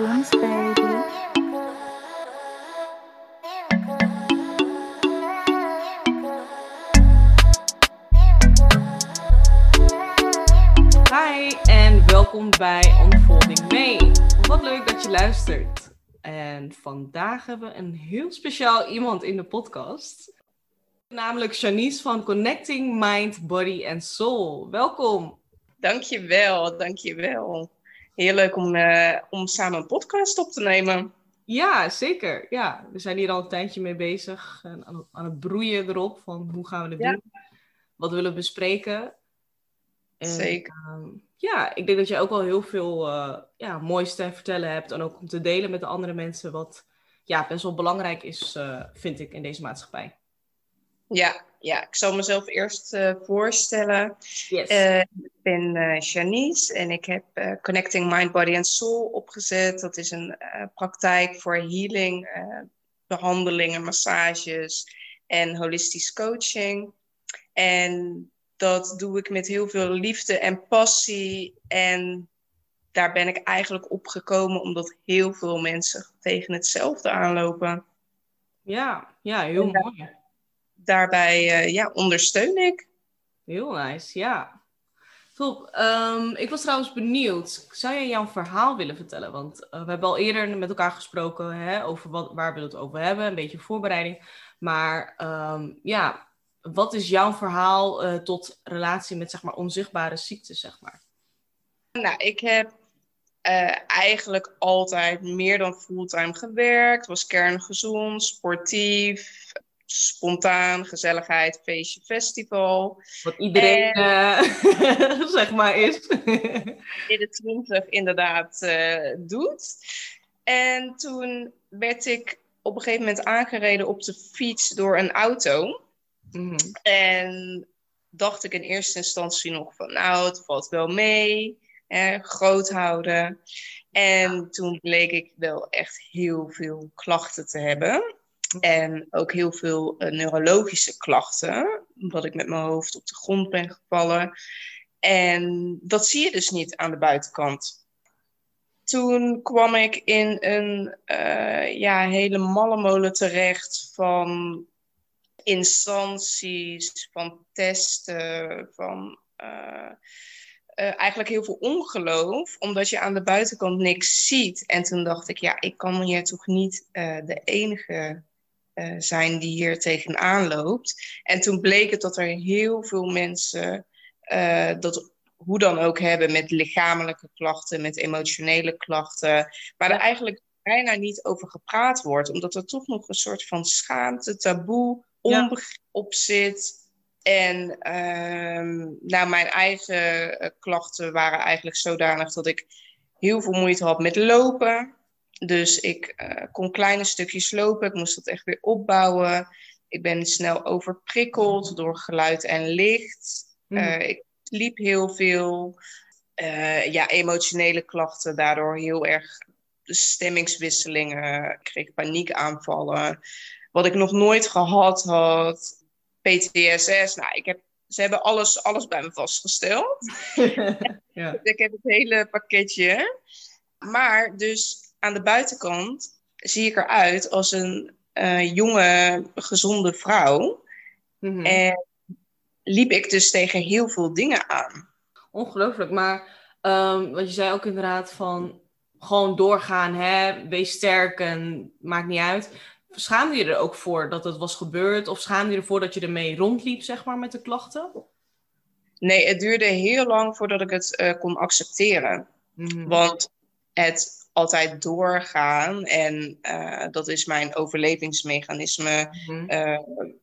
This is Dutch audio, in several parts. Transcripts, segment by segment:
Hi en welkom bij Unfolding May. Wat leuk dat je luistert. En vandaag hebben we een heel speciaal iemand in de podcast. Namelijk Janice van Connecting Mind, Body and Soul. Welkom. Dankjewel, dankjewel. Heel leuk om, eh, om samen een podcast op te nemen. Ja, zeker. Ja, we zijn hier al een tijdje mee bezig. En aan, het- aan het broeien erop van hoe gaan we het Ja. doen. Wat willen we bespreken. En, Zeker. ehm, ja, ik denk dat je ook wel heel veel eh, ja, moois te vertellen hebt. En ook om te delen met de andere mensen. Wat ja, best wel belangrijk is, eh, vind ik, in deze maatschappij. Ja, ja, ik zal mezelf eerst eh, voorstellen. Yes. Eh, ik ben eh, Janice en ik heb Connecting Mind, Body and Soul opgezet. Dat is een praktijk voor healing, eh, behandelingen, massages en holistisch coaching. En dat doe ik met heel veel liefde en passie. En daar ben ik eigenlijk op gekomen omdat heel veel mensen tegen hetzelfde aanlopen. ja, ja, heel mooi. Daarbij eh, ja, ondersteun ik. Heel nice, ja. Top. Ehm, ik was trouwens benieuwd. Zou jij jouw verhaal willen vertellen? Want eh, we hebben al eerder met elkaar gesproken hè, over wat, waar we het over hebben. Een beetje voorbereiding. Maar ehm, ja, wat is jouw verhaal eh, tot relatie met zeg maar onzichtbare ziektes, zeg maar? Nou, ik heb eigenlijk altijd meer dan fulltime gewerkt. Was kerngezond, sportief, spontaan, gezelligheid, feestje, festival. Wat iedereen eh, zeg maar is. In de twintig inderdaad eh, doet. En toen werd ik op een gegeven moment aangereden op de fiets door een auto. Mhm. En dacht ik in eerste instantie nog van, nou, het valt wel mee, hè, groot houden. En toen bleek ik wel echt heel veel klachten te hebben. En ook heel veel eh, neurologische klachten, omdat ik met mijn hoofd op de grond ben gevallen. En dat zie je dus niet aan de buitenkant. Toen kwam ik in een eh, ja, hele malle molen terecht van instanties, van testen, van eh, eigenlijk heel veel ongeloof, omdat je aan de buitenkant niks ziet. En toen dacht ik, ja, ik kan hier toch niet de enige eh, zijn die hier tegenaan loopt. En toen bleek het dat er heel veel mensen eh, dat hoe dan ook hebben met lichamelijke klachten, met emotionele klachten, waar er eigenlijk bijna niet over gepraat wordt, omdat er toch nog een soort van schaamte, taboe, onbegrip op zit. En ehm, nou, mijn eigen eh, klachten waren eigenlijk zodanig dat ik heel veel moeite had met lopen. Dus ik eh, kon kleine stukjes lopen, ik moest dat echt weer opbouwen. Ik ben snel overprikkeld door geluid en licht. Mhm. Eh, ik liep heel veel. Eh, ja, emotionele klachten, daardoor heel erg stemmingswisselingen. Ik kreeg paniekaanvallen. Wat ik nog nooit gehad had. PTSS. Nou, ik heb, ze hebben alles, alles bij me vastgesteld. ja. Ik heb het hele pakketje. Maar dus aan de buitenkant zie ik eruit als een eh, jonge, gezonde vrouw. Mhm. En liep ik dus tegen heel veel dingen aan. Ongelooflijk, maar ehm, wat je zei ook inderdaad van gewoon doorgaan, hè? wees sterk en maakt niet uit. Schaamde je er ook voor dat het was gebeurd? Of schaamde je ervoor dat je ermee rondliep, zeg maar, met de klachten? Nee, het duurde heel lang voordat ik het eh, kon accepteren. Mhm. Want het altijd doorgaan, en eh, dat is mijn overlevingsmechanisme Mhm. eh,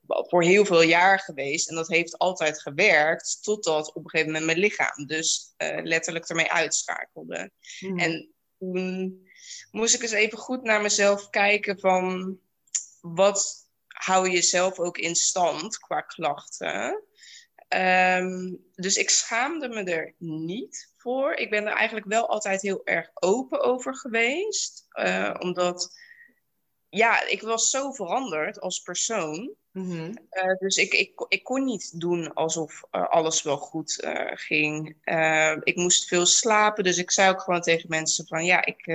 voor heel veel jaar geweest. En dat heeft altijd gewerkt, totdat op een gegeven moment mijn lichaam dus eh, letterlijk ermee uitschakelde. Mhm. En toen moest ik eens even goed naar mezelf kijken van wat hou je zelf ook in stand qua klachten. Ehm, dus ik schaamde me er niet voor. Ik ben er eigenlijk wel altijd heel erg open over geweest. eh, omdat, ja, ik was zo veranderd als persoon. Mhm. Eh, dus ik, ik, ik kon niet doen alsof eh, alles wel goed ging. Eh, ik moest veel slapen, dus ik zei ook gewoon tegen mensen van ja, ik,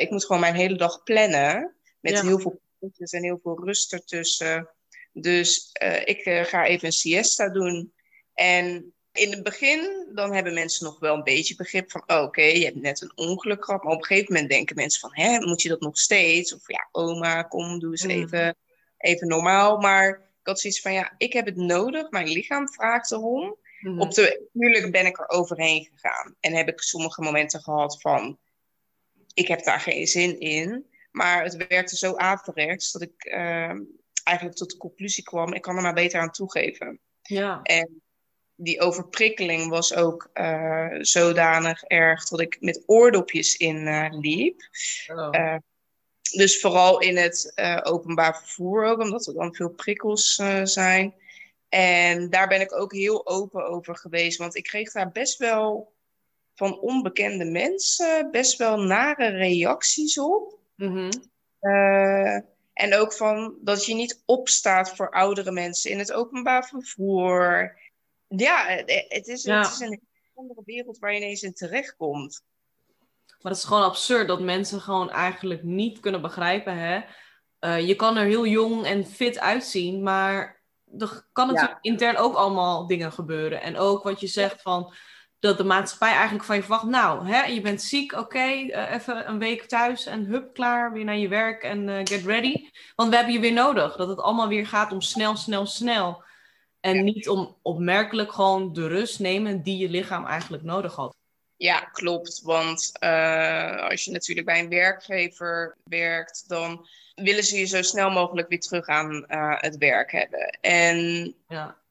ik moet gewoon mijn hele dag plannen. Met heel veel puntjes en heel veel rust ertussen. Dus uh, ik uh, ga even een siesta doen. En in het begin, dan hebben mensen nog wel een beetje begrip van... Oh, oké, je hebt net een ongeluk gehad. Maar op een gegeven moment denken mensen van... Hè, moet je dat nog steeds? Of ja, oma, kom, doe eens mm. even, even normaal. Maar ik had zoiets van, ja, ik heb het nodig. Mijn lichaam vraagt erom. Mm. Op de, natuurlijk ben ik er overheen gegaan. En heb ik sommige momenten gehad van... Ik heb daar geen zin in. Maar het werkte zo averechts dat ik uh, eigenlijk tot de conclusie kwam... Ik kan er maar beter aan toegeven. Ja. En die overprikkeling was ook uh, zodanig erg dat ik met oordopjes in uh, liep. Oh. Uh, dus vooral in het openbaar vervoer ook, omdat er dan veel prikkels zijn. En daar ben ik ook heel open over geweest, want ik kreeg daar best wel van onbekende mensen best wel nare reacties op. Mm-hmm. En ook van dat je niet opstaat voor oudere mensen in het openbaar vervoer. Ja, het is, het is een andere wereld waar je ineens in terechtkomt. Maar het is gewoon absurd dat mensen gewoon eigenlijk niet kunnen begrijpen. Hè? Uh, je kan er heel jong en fit uitzien, maar er kan natuurlijk intern ook allemaal dingen gebeuren. En ook wat je zegt van dat de maatschappij eigenlijk van je verwacht. Nou, hè, je bent ziek, oké, okay, uh, eh, even een week thuis en hup, klaar, weer naar je werk en uh, get ready. Want we hebben je weer nodig. Dat het allemaal weer gaat om snel, snel, snel. En niet om opmerkelijk gewoon de rust nemen die je lichaam eigenlijk nodig had. Ja, klopt. Want uh, als je natuurlijk bij een werkgever werkt, dan willen ze je zo snel mogelijk weer terug aan het werk hebben. En ja.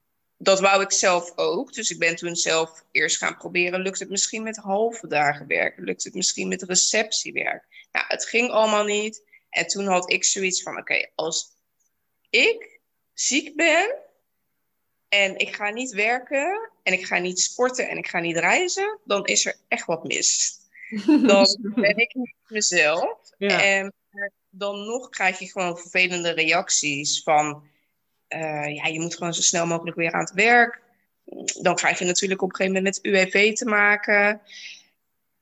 Dat wou ik zelf ook. Dus ik ben toen zelf eerst gaan proberen. Lukt het misschien met halve dagen werken? Lukt het misschien met receptiewerk? Nou, het ging allemaal niet. En toen had ik zoiets van: oké, okay, als ik ziek ben en ik ga niet werken en ik ga niet sporten en ik ga niet reizen, dan is er echt wat mis. Dan ben ik niet mezelf. En dan nog krijg je gewoon vervelende reacties van, uh, ja, je moet gewoon zo snel mogelijk weer aan het werk. Dan krijg je natuurlijk op een gegeven moment met UWV te maken.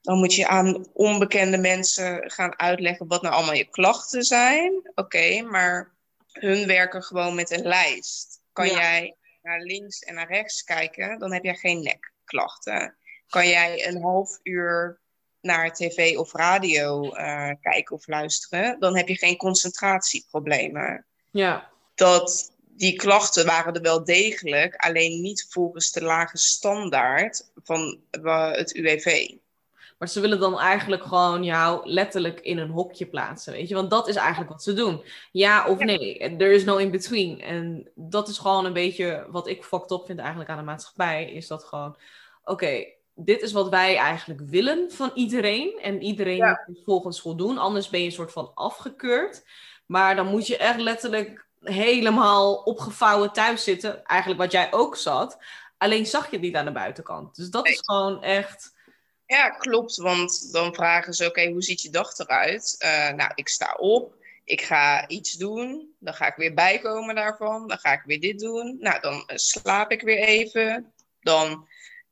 Dan moet je aan onbekende mensen gaan uitleggen wat nou allemaal je klachten zijn. Oké, maar hun werken gewoon met een lijst. Kan jij naar links en naar rechts kijken, dan heb jij geen nekklachten. Kan jij een half uur naar tv of radio uh, kijken of luisteren, dan heb je geen concentratieproblemen. Ja. Dat die klachten waren er wel degelijk, alleen niet volgens de lage standaard van het UWV. Maar ze willen dan eigenlijk gewoon jou letterlijk in een hokje plaatsen, weet je? Want dat is eigenlijk wat ze doen. Ja of nee, er is no in between. En dat is gewoon een beetje wat ik fucked up vind eigenlijk aan de maatschappij. Is dat gewoon, oké, dit is wat wij eigenlijk willen van iedereen. En iedereen ja. moet volgens voldoen, anders ben je een soort van afgekeurd. Maar dan moet je echt letterlijk helemaal opgevouwen thuis zitten. Eigenlijk wat jij ook zat. Alleen zag je het niet aan de buitenkant. Dus dat is gewoon echt ja, klopt. Want dan vragen ze: oké, hoe ziet je dag eruit? Uh, nou, ik sta op. Ik ga iets doen. Dan ga ik weer bijkomen daarvan. Dan ga ik weer dit doen. Nou, dan uh, slaap ik weer even. Dan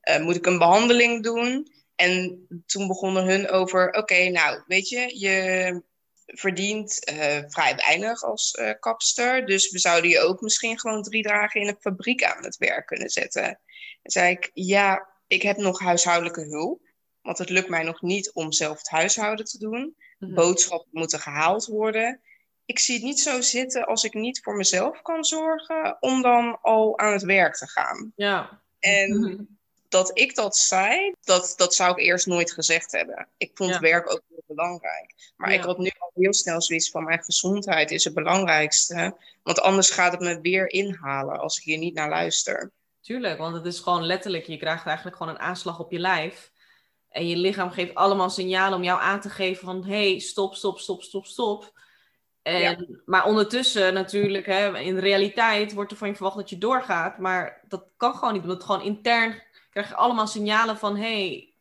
uh, moet ik een behandeling doen. En toen begonnen hun over: oké, nou, weet je, je verdient vrij weinig als kapster. Dus we zouden je ook misschien gewoon drie dagen in een fabriek aan het werk kunnen zetten. En zei ik: ja, ik heb nog huishoudelijke hulp. Want het lukt mij nog niet om zelf het huishouden te doen. Mhm. Boodschappen moeten gehaald worden. Ik zie het niet zo zitten als ik niet voor mezelf kan zorgen, om dan al aan het werk te gaan. Ja. En mhm. Dat ik dat zei, dat, dat zou ik eerst nooit gezegd hebben. Ik vond werk ook heel belangrijk. Maar ik had nu al heel snel zoiets van: mijn gezondheid is het belangrijkste. Want anders gaat het me weer inhalen als ik hier niet naar luister. Tuurlijk, want het is gewoon letterlijk, je krijgt eigenlijk gewoon een aanslag op je lijf. En je lichaam geeft allemaal signalen om jou aan te geven van... hey, stop, stop, stop, stop, stop. En, Maar ondertussen natuurlijk, hè, in de realiteit wordt er van je verwacht dat je doorgaat. Maar dat kan gewoon niet, want gewoon intern krijg je allemaal signalen van... hey,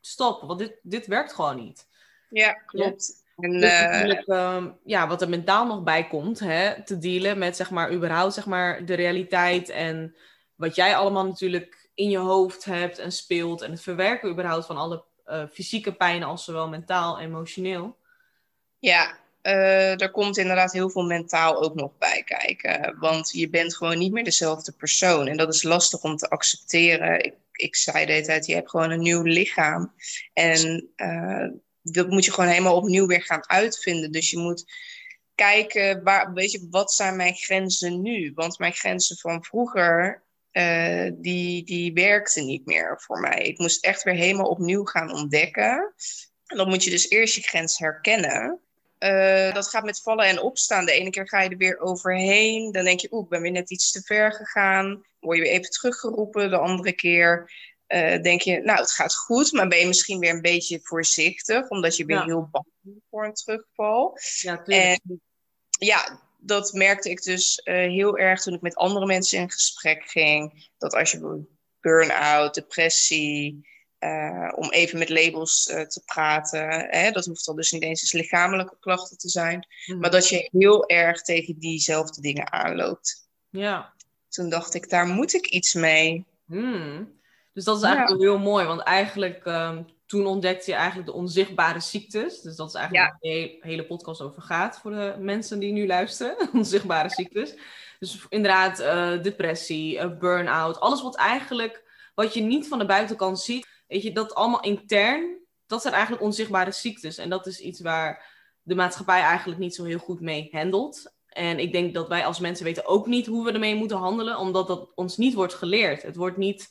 stop, want dit, dit werkt gewoon niet. Ja, klopt. En, dus uh... ja, wat er mentaal nog bij komt, hè, te dealen met zeg maar überhaupt zeg maar, de realiteit en wat jij allemaal natuurlijk in je hoofd hebt en speelt. En het verwerken überhaupt van alle uh, fysieke pijn als zowel mentaal, emotioneel. Ja, uh, er komt inderdaad heel veel mentaal ook nog bij kijken. Want je bent gewoon niet meer dezelfde persoon. En dat is lastig om te accepteren. Ik, ik zei de hele tijd, je hebt gewoon een nieuw lichaam. En uh, dat moet je gewoon helemaal opnieuw weer gaan uitvinden. Dus je moet kijken, waar, weet je, wat zijn mijn grenzen nu? Want mijn grenzen van vroeger, uh, die, die werkten niet meer voor mij. Ik moest echt weer helemaal opnieuw gaan ontdekken. En dan moet je dus eerst je grens herkennen. Uh, dat gaat met vallen en opstaan. De ene keer ga je er weer overheen. Dan denk je, oeh, ik ben weer net iets te ver gegaan. Word je weer even teruggeroepen. De andere keer uh, denk je, nou, het gaat goed. Maar ben je misschien weer een beetje voorzichtig. Omdat je weer ja. heel bang bent voor een terugval. Ja, en ja, dat merkte ik dus uh, heel erg toen ik met andere mensen in gesprek ging. Dat als je burn-out, depressie uh, om even met labels uh, te praten. Hè? Dat hoeft al dus niet eens lichamelijke klachten te zijn. Mm. Maar dat je heel erg tegen diezelfde dingen aanloopt. Ja. Toen dacht ik, daar moet ik iets mee. Mm. Dus dat is eigenlijk ja. heel mooi. Want eigenlijk, um, toen ontdekte je eigenlijk de onzichtbare ziektes. Dus dat is eigenlijk ja. waar de hele, hele podcast over gaat. Voor de mensen die nu luisteren. onzichtbare ziektes. Dus inderdaad, uh, depressie, burn-out. Alles wat eigenlijk, wat je niet van de buitenkant ziet Weet je, dat allemaal intern, dat zijn eigenlijk onzichtbare ziektes. En dat is iets waar de maatschappij eigenlijk niet zo heel goed mee handelt. En ik denk dat wij als mensen weten ook niet hoe we ermee moeten handelen, omdat dat ons niet wordt geleerd. Het wordt niet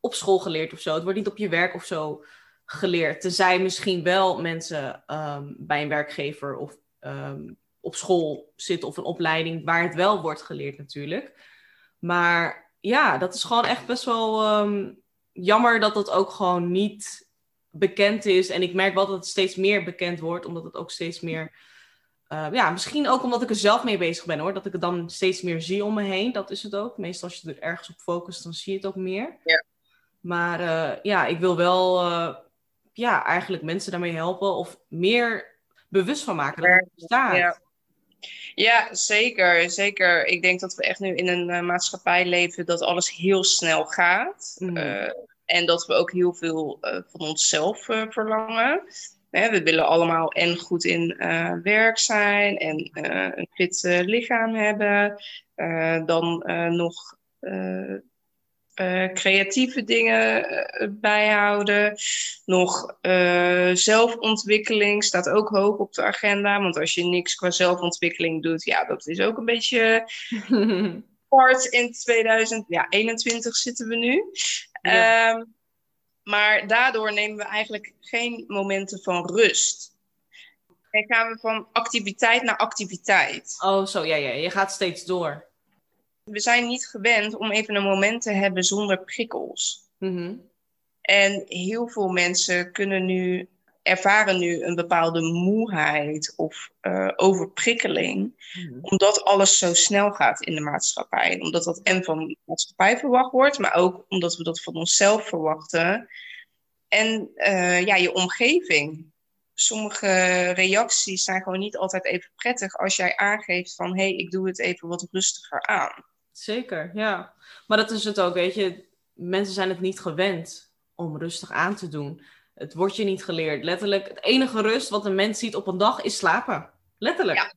op school geleerd of zo. Het wordt niet op je werk of zo geleerd. Tenzij misschien wel mensen um, bij een werkgever of um, op school zitten of een opleiding waar het wel wordt geleerd natuurlijk. Maar ja, dat is gewoon echt best wel um, jammer dat dat ook gewoon niet bekend is. En ik merk wel dat het steeds meer bekend wordt, omdat het ook steeds meer. Uh, ja, misschien ook omdat ik er zelf mee bezig ben hoor. Dat ik het dan steeds meer zie om me heen. Dat is het ook. Meestal als je er ergens op focust, dan zie je het ook meer. Ja. Maar uh, ja, ik wil wel uh, ja, eigenlijk mensen daarmee helpen. Of meer bewust van maken dat het bestaat. Ja. Ja, zeker. Zeker. Ik denk dat we echt nu in een uh, maatschappij leven dat alles heel snel gaat. Mm. Uh, en dat we ook heel veel uh, van onszelf verlangen. Hè, we willen allemaal en goed in werk zijn en een fit lichaam hebben. dan nog uh, creatieve dingen uh, bijhouden. Nog uh, zelfontwikkeling staat ook hoog op de agenda. Want als je niks qua zelfontwikkeling doet, ja, dat is ook een beetje kort in 2021 zitten we nu. Ja. Um, maar daardoor nemen we eigenlijk geen momenten van rust. En gaan we van activiteit naar activiteit. Oh, zo, ja, ja. Je gaat steeds door we zijn niet gewend om even een moment te hebben zonder prikkels. Mm-hmm. En heel veel mensen kunnen nu, ervaren nu een bepaalde moeheid of uh, overprikkeling, mm-hmm. omdat alles zo snel gaat in de maatschappij. Omdat dat en van de maatschappij verwacht wordt, maar ook omdat we dat van onszelf verwachten. En uh, ja, je omgeving. Sommige reacties zijn gewoon niet altijd even prettig als jij aangeeft van hé, hey, ik doe het even wat rustiger aan. Zeker, ja. Maar dat is het ook, weet je. Mensen zijn het niet gewend om rustig aan te doen. Het wordt je niet geleerd. Letterlijk, het enige rust wat een mens ziet op een dag is slapen. Letterlijk. Ja.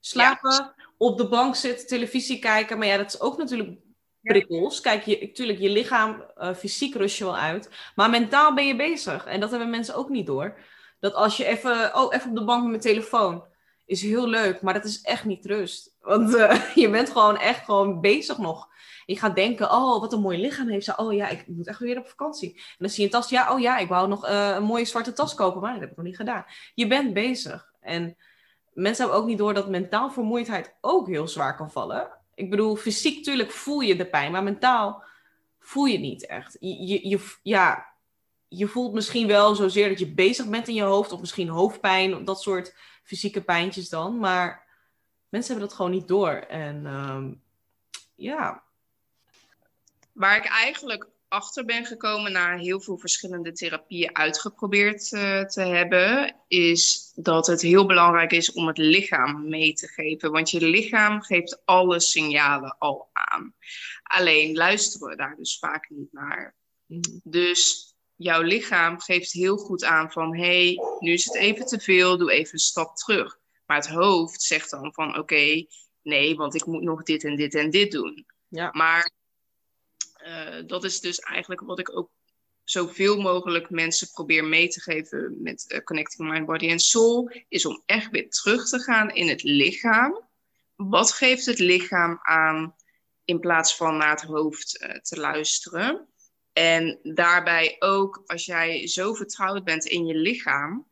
Slapen, ja. op de bank zitten, televisie kijken. Maar ja, dat is ook natuurlijk prikkels. Kijk, je, natuurlijk, je lichaam, uh, fysiek rust je wel uit. Maar mentaal ben je bezig. En dat hebben mensen ook niet door. Dat als je even, oh, even op de bank met mijn telefoon is heel leuk, maar dat is echt niet rust. Want uh, je bent gewoon echt gewoon bezig nog. Je gaat denken, oh, wat een mooi lichaam heeft ze. Oh ja, ik moet echt weer op vakantie. En dan zie je een tas, ja, oh ja, ik wou nog uh, een mooie zwarte tas kopen, maar dat heb ik nog niet gedaan. Je bent bezig. En mensen hebben ook niet door dat mentaal vermoeidheid ook heel zwaar kan vallen. Ik bedoel, fysiek natuurlijk voel je de pijn, maar mentaal voel je niet echt. Je, je, ja, je voelt misschien wel zozeer dat je bezig bent in je hoofd, of misschien hoofdpijn, dat soort fysieke pijntjes dan. Maar mensen hebben dat gewoon niet door. En um, ja. Waar ik eigenlijk achter ben gekomen na heel veel verschillende therapieën uitgeprobeerd uh, te hebben, is dat het heel belangrijk is om het lichaam mee te geven. Want je lichaam geeft alle signalen al aan. Alleen luisteren we daar dus vaak niet naar. Mhm. Dus jouw lichaam geeft heel goed aan van, hé, hey, nu is het even te veel, doe even een stap terug. Maar het hoofd zegt dan van, oké, nee, want ik moet nog dit en dit en dit doen. Ja. Maar uh, dat is dus eigenlijk wat ik ook zoveel mogelijk mensen probeer mee te geven met uh, Connecting Mind, Body and Soul, is om echt weer terug te gaan in het lichaam. Wat geeft het lichaam aan in plaats van naar het hoofd uh, te luisteren? En daarbij ook, als jij zo vertrouwd bent in je lichaam,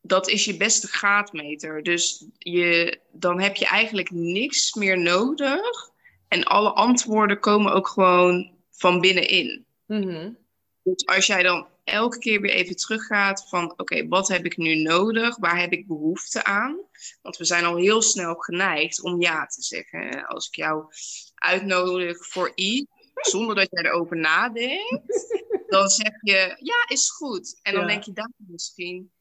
dat is je beste graadmeter. Dus je, dan heb je eigenlijk niks meer nodig. En alle antwoorden komen ook gewoon van binnenin. Mm Dus als jij dan elke keer weer even teruggaat van... oké, wat heb ik nu nodig? Waar heb ik behoefte aan? Want we zijn al heel snel geneigd om ja te zeggen. Als ik jou uitnodig voor iets, zonder dat jij erover nadenkt... dan zeg je, ja, is goed. En dan Ja. denk je dan misschien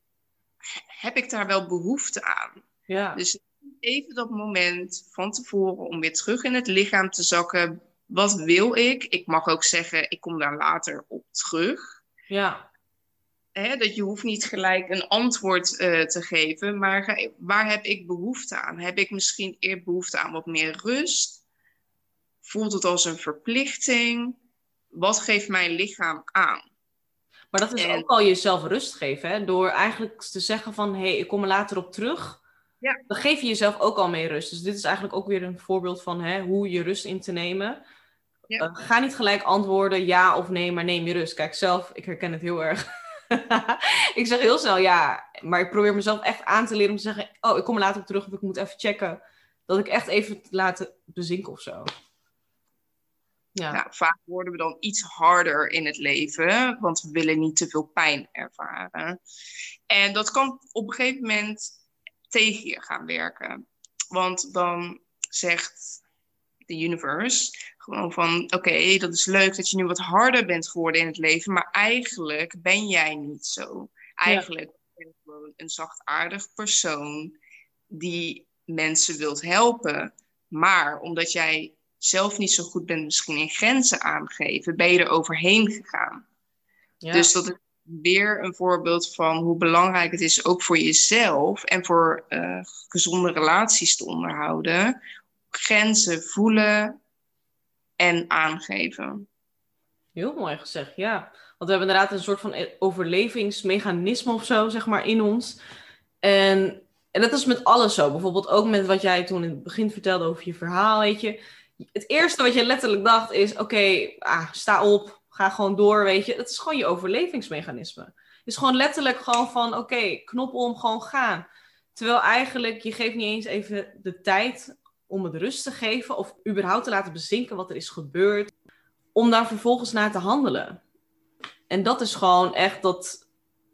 heb ik daar wel behoefte aan? Ja. Dus even dat moment van tevoren om weer terug in het lichaam te zakken. Wat wil ik? Ik mag ook zeggen, ik kom daar later op terug. ja. Dat je hoeft niet gelijk een antwoord eh, te geven, maar waar heb ik behoefte aan? Heb ik misschien eerder behoefte aan wat meer rust? Voelt het als een verplichting? Wat geeft mijn lichaam aan? Maar dat is En- ook al jezelf rust geven, hè? Door eigenlijk te zeggen van, hé, hey, ik kom er later op terug. Ja. Dan geef je jezelf ook al mee rust. Dus dit is eigenlijk ook weer een voorbeeld van hè, hoe je rust in te nemen. Ja. Eh, ga niet gelijk antwoorden ja of nee, maar neem je rust. Kijk, zelf, ik herken het heel erg. ik zeg heel snel ja, maar ik probeer mezelf echt aan te leren om te zeggen, oh, ik kom er later op terug of ik moet even checken. Dat ik echt even laten bezinken of zo. Ja. Nou, vaak worden we dan iets harder in het leven, want we willen niet te veel pijn ervaren. En dat kan op een gegeven moment tegen je gaan werken. Want dan zegt de universe gewoon van, oké, dat is leuk dat je nu wat harder bent geworden in het leven, maar eigenlijk ben jij niet zo. Eigenlijk ben je gewoon een zachtaardig persoon die mensen wilt helpen. Maar omdat jij zelf niet zo goed bent misschien in grenzen aangeven, ben je er overheen gegaan. Ja. Dus dat is weer een voorbeeld van hoe belangrijk het is, ook voor jezelf en voor eh, gezonde relaties te onderhouden. Grenzen voelen en aangeven. Heel mooi gezegd, ja. Want we hebben inderdaad een soort van overlevingsmechanisme of zo, zeg maar, in ons. En, en dat is met alles zo. Bijvoorbeeld ook met wat jij toen in het begin vertelde over je verhaal, weet je. Het eerste wat je letterlijk dacht is, oké, ah, sta op, ga gewoon door, weet je. Het is gewoon je overlevingsmechanisme. Het is gewoon letterlijk gewoon van, oké, knop om, gewoon gaan. Terwijl eigenlijk, je geeft niet eens even de tijd om het rust te geven of überhaupt te laten bezinken wat er is gebeurd om daar vervolgens naar te handelen. En dat is gewoon echt dat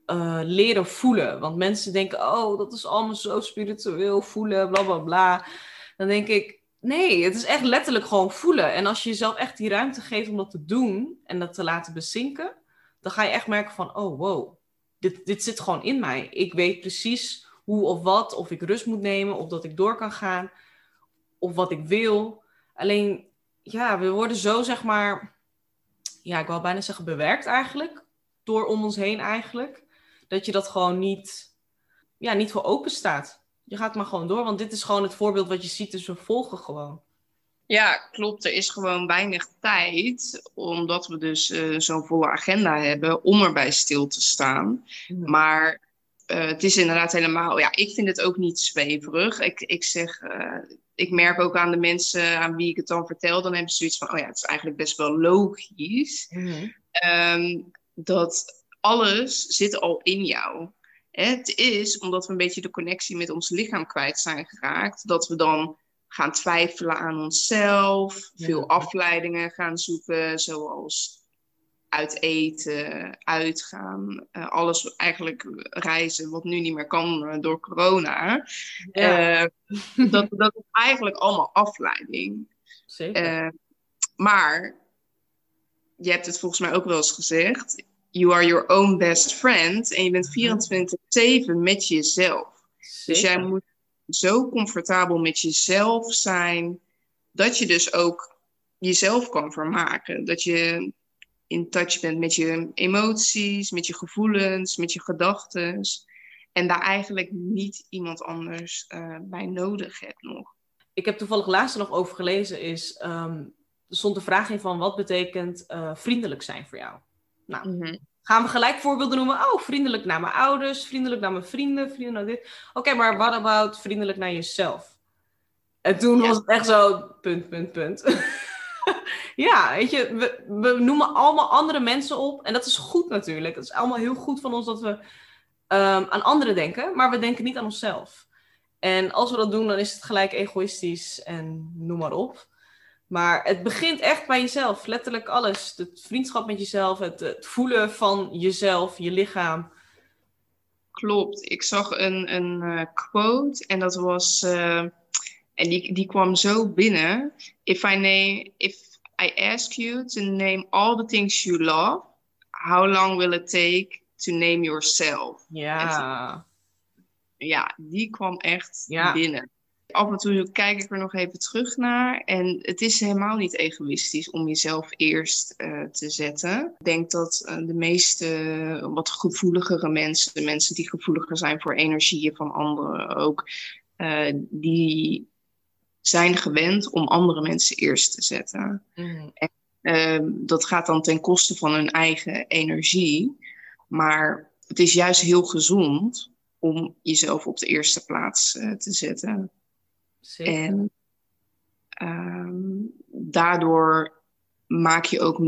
eh, leren voelen. Want mensen denken, oh, dat is allemaal zo spiritueel, voelen, bla bla bla. Dan denk ik, nee, het is echt letterlijk gewoon voelen. En als je jezelf echt die ruimte geeft om dat te doen en dat te laten bezinken, dan ga je echt merken van, oh wow, dit, dit zit gewoon in mij. Ik weet precies hoe of wat, of ik rust moet nemen, of dat ik door kan gaan, of wat ik wil. Alleen, ja, we worden zo, zeg maar, ja, ik wil bijna zeggen bewerkt eigenlijk, door om ons heen eigenlijk, dat je dat gewoon niet, ja, niet voor open staat. Je gaat maar gewoon door, want dit is gewoon het voorbeeld wat je ziet, dus we volgen gewoon. Ja, klopt. Er is gewoon weinig tijd, omdat we dus eh, zo'n volle agenda hebben, om erbij stil te staan. Maar uh, het is inderdaad helemaal, ja, ik vind het ook niet zweverig. Ik, ik zeg, uh, ik merk ook aan de mensen aan wie ik het dan vertel, dan hebben ze zoiets van, oh ja, het is eigenlijk best wel logisch. Mm-hmm. Um, dat alles zit al in jou. Het is omdat we een beetje de connectie met ons lichaam kwijt zijn geraakt, dat we dan gaan twijfelen aan onszelf, Ja. veel afleidingen gaan zoeken, zoals uit eten, uitgaan, uh, alles eigenlijk reizen, wat nu niet meer kan uh, door corona. Ja. Uh, dat, dat is eigenlijk allemaal afleiding. Zeker. maar je hebt het volgens mij ook wel eens gezegd. You are your own best friend. En je bent 24-7 met jezelf. Zeker. Dus jij moet zo comfortabel met jezelf zijn. Dat je dus ook jezelf kan vermaken. Dat je in touch bent met je emoties, met je gevoelens, met je gedachten. En daar eigenlijk niet iemand anders uh, bij nodig hebt nog. Ik heb toevallig laatst nog over gelezen, is, um, er stond de vraag in van wat betekent uh, vriendelijk zijn voor jou? Nou, mhm. gaan we gelijk voorbeelden noemen? Oh, vriendelijk naar mijn ouders, vriendelijk naar mijn vrienden, vriendelijk naar dit. Oké, maar what about vriendelijk naar jezelf? En toen was het echt zo, punt, punt, punt. ja, weet je, we, we, noemen allemaal andere mensen op. En dat is goed natuurlijk. Het is allemaal heel goed van ons dat we um, aan anderen denken, maar we denken niet aan onszelf. En als we dat doen, dan is het gelijk egoïstisch en noem maar op. Maar het begint echt bij jezelf. Letterlijk alles. Het vriendschap met jezelf, het, het voelen van jezelf, je lichaam. Klopt. Ik zag een, een uh, quote en dat was. Uh, en die, die kwam zo binnen. If I, name, if I ask you to name all the things you love, how long will it take to name yourself? Ja. ja, die kwam echt binnen. Af en toe kijk ik er nog even terug naar. En het is helemaal niet egoïstisch om jezelf eerst uh, te zetten. Ik denk dat uh, de meeste wat gevoeligere mensen, de mensen die gevoeliger zijn voor energieën van anderen ook, uh, die zijn gewend om andere mensen eerst te zetten. Mm. En, ehm, dat gaat dan ten koste van hun eigen energie. Maar het is juist heel gezond om jezelf op de eerste plaats uh, te zetten. Zeker. En um, daardoor maak je ook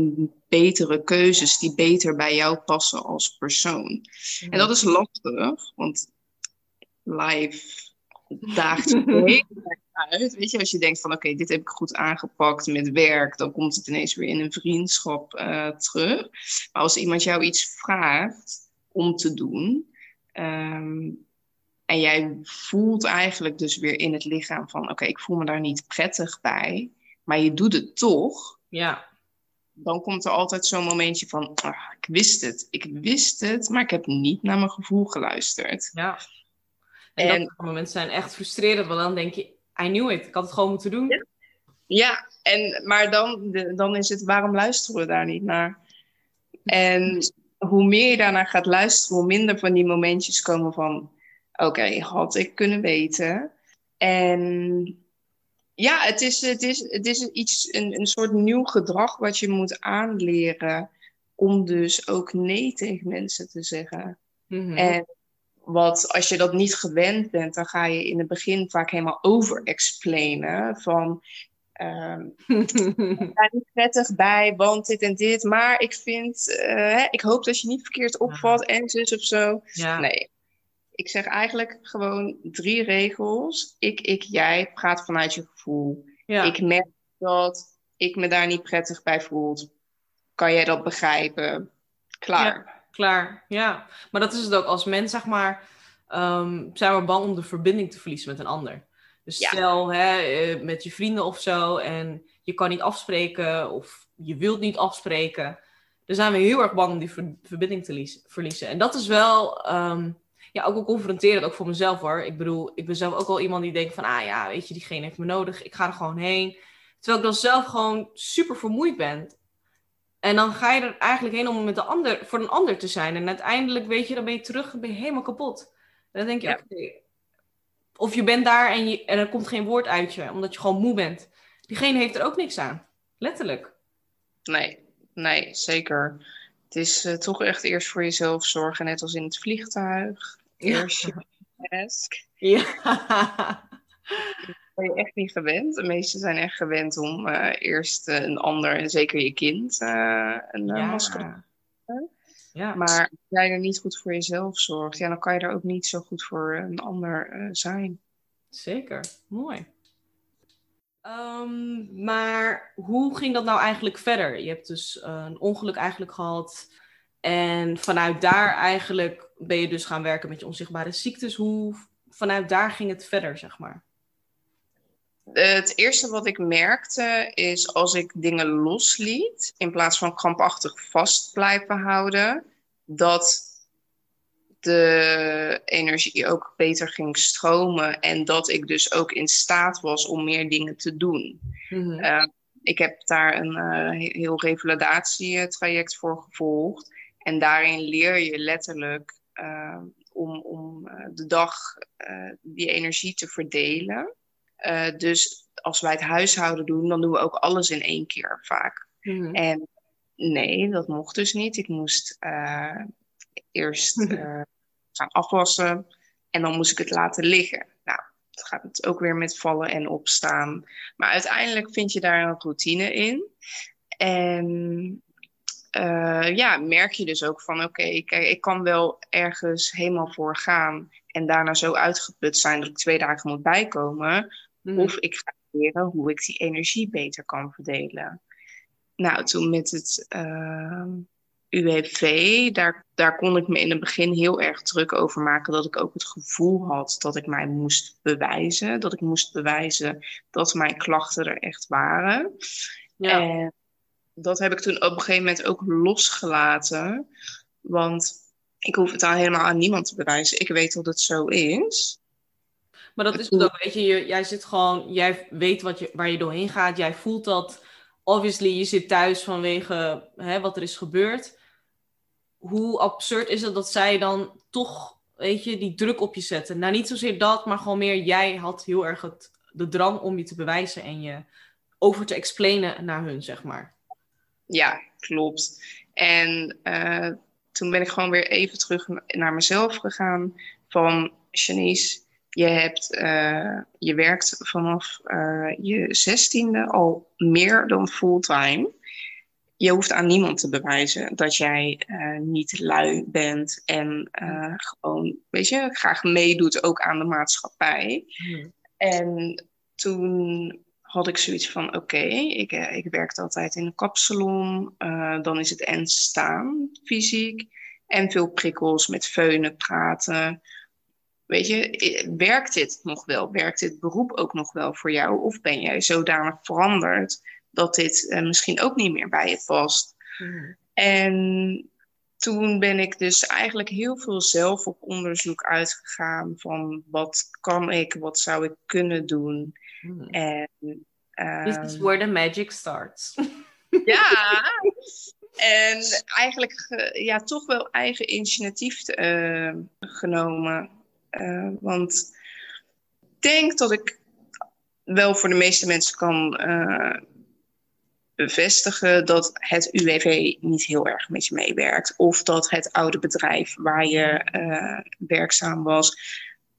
betere keuzes die beter bij jou passen als persoon. En dat is lastig, want life daagt je uit. Weet je, als je denkt van oké, dit heb ik goed aangepakt met werk, dan komt het ineens weer in een vriendschap uh, terug. Maar als iemand jou iets vraagt om te doen, um, en jij voelt eigenlijk dus weer in het lichaam van oké, ik voel me daar niet prettig bij, maar je doet het toch. Ja. Dan komt er altijd zo'n momentje van, ah, ik wist het, ik wist het, maar ik heb niet naar mijn gevoel geluisterd. Ja. En, en dat momenten zijn echt frustrerend, want dan denk je, I knew it, ik had het gewoon moeten doen. Ja, ja en, maar dan, dan is het, waarom luisteren we daar niet naar? En hoe meer je daarnaar gaat luisteren, hoe minder van die momentjes komen van, oké, had ik kunnen weten. En ja, het is, het is, het is iets, een, een soort nieuw gedrag wat je moet aanleren om dus ook nee tegen mensen te zeggen. Mhm. En wat als je dat niet gewend bent, dan ga je in het begin vaak helemaal over-explainen van um, ik ben niet prettig bij, want dit en dit, maar ik vind, uh, ik hoop dat je niet verkeerd opvat en zus of zo. Ja. Nee, ik zeg eigenlijk gewoon drie regels. Ik, ik, jij. Praat vanuit je gevoel. Ik merk dat ik me daar niet prettig bij voel. Kan jij dat begrijpen? Klaar. Ja, klaar, ja. Maar dat is het ook. Als mens, zeg maar, um, zijn we bang om de verbinding te verliezen met een ander. Dus stel, hè, eh, met je vrienden of zo, en je kan niet afspreken, of je wilt niet afspreken. Dan zijn we heel erg bang om die verbinding te verliezen. En dat is wel... Ehm, ja, ook wel confronterend, ook voor mezelf hoor. Ik bedoel, ik ben zelf ook wel iemand die denkt van, ah ja, weet je, diegene heeft me nodig, ik ga er gewoon heen. Terwijl ik dan zelf gewoon super vermoeid ben. En dan ga je er eigenlijk heen om met de ander, voor een ander te zijn. En uiteindelijk, weet je, dan ben je terug en ben je helemaal kapot. En dan denk je, oké. Of je bent daar en, je, en er komt geen woord uit je, omdat je gewoon moe bent. Diegene heeft er ook niks aan. Letterlijk. Nee, nee, zeker. Het is uh, toch echt eerst voor jezelf zorgen, net als in het vliegtuig. Eerst je desk. Ja. ben je echt niet gewend. De meesten zijn echt gewend om uh, eerst uh, een ander, en zeker je kind, uh, een ja. masker te ja. Maar als jij er niet goed voor jezelf zorgt, ja, dan kan je er ook niet zo goed voor een ander zijn. Zeker, mooi. Um, maar hoe ging dat nou eigenlijk verder? Je hebt dus een ongeluk eigenlijk gehad. En vanuit daar eigenlijk ben je dus gaan werken met je onzichtbare ziektes. Hoe vanuit daar ging het verder, zeg maar? Het eerste wat ik merkte is als ik dingen losliet, in plaats van krampachtig vast blijven houden, dat de energie ook beter ging stromen en dat ik dus ook in staat was om meer dingen te doen. Mm ik heb daar een uh, heel revalidatietraject voor gevolgd. En daarin leer je letterlijk om, om de dag die energie te verdelen. dus als wij het huishouden doen, dan doen we ook alles in één keer vaak. Mhm. En nee, dat mocht dus niet. Ik moest eerst gaan afwassen en dan moest ik het laten liggen. Nou, het gaat het ook weer met vallen en opstaan. Maar uiteindelijk vind je daar een routine in. En uh, ja, merk je dus ook van oké, okay, ik kan wel ergens helemaal voor gaan en daarna zo uitgeput zijn dat ik twee dagen moet bijkomen. Mhm. Of ik ga leren hoe ik die energie beter kan verdelen. Nou, toen met het uh, UWV, daar, daar kon ik me in het begin heel erg druk over maken. Dat ik ook het gevoel had dat ik mij moest bewijzen. Dat ik moest bewijzen dat mijn klachten er echt waren. Ja. En dat heb ik toen op een gegeven moment ook losgelaten. Want ik hoef het dan helemaal aan niemand te bewijzen. Ik weet dat het zo is. Maar dat is het ook, weet je, jij zit gewoon, jij weet wat je, waar je doorheen gaat. Jij voelt dat, obviously, je zit thuis vanwege hè, wat er is gebeurd hoe absurd is het dat zij dan toch, weet je, die druk op je zetten? Nou, niet zozeer dat, maar gewoon meer jij had heel erg het, de drang om je te bewijzen en je over te explainen naar hun, zeg maar. Ja, klopt. En uh, toen ben ik gewoon weer even terug naar mezelf gegaan van Janice, je, hebt, uh, je werkt vanaf uh, je zestiende al meer dan fulltime je hoeft aan niemand te bewijzen dat jij uh, niet lui bent en gewoon, weet je, graag meedoet ook aan de maatschappij. Hmm. En toen had ik zoiets van, oké, ik, uh, ik werkte altijd in een kapsalon, dan is het en staan, fysiek, en veel prikkels met feunen, praten. Weet je, werkt dit nog wel? Werkt dit beroep ook nog wel voor jou? Of ben jij zodanig veranderd dat dit uh, misschien ook niet meer bij je past. Hmm. En toen ben ik dus eigenlijk heel veel zelf op onderzoek uitgegaan van wat kan ik, wat zou ik kunnen doen. Hmm. En, This is ehm, where the magic starts. ja, en eigenlijk ja, toch wel eigen initiatief uh, genomen. Uh, want ik denk dat ik wel voor de meeste mensen kan uh, bevestigen dat het UWV niet heel erg met je meewerkt. Of dat het oude bedrijf waar je uh, werkzaam was,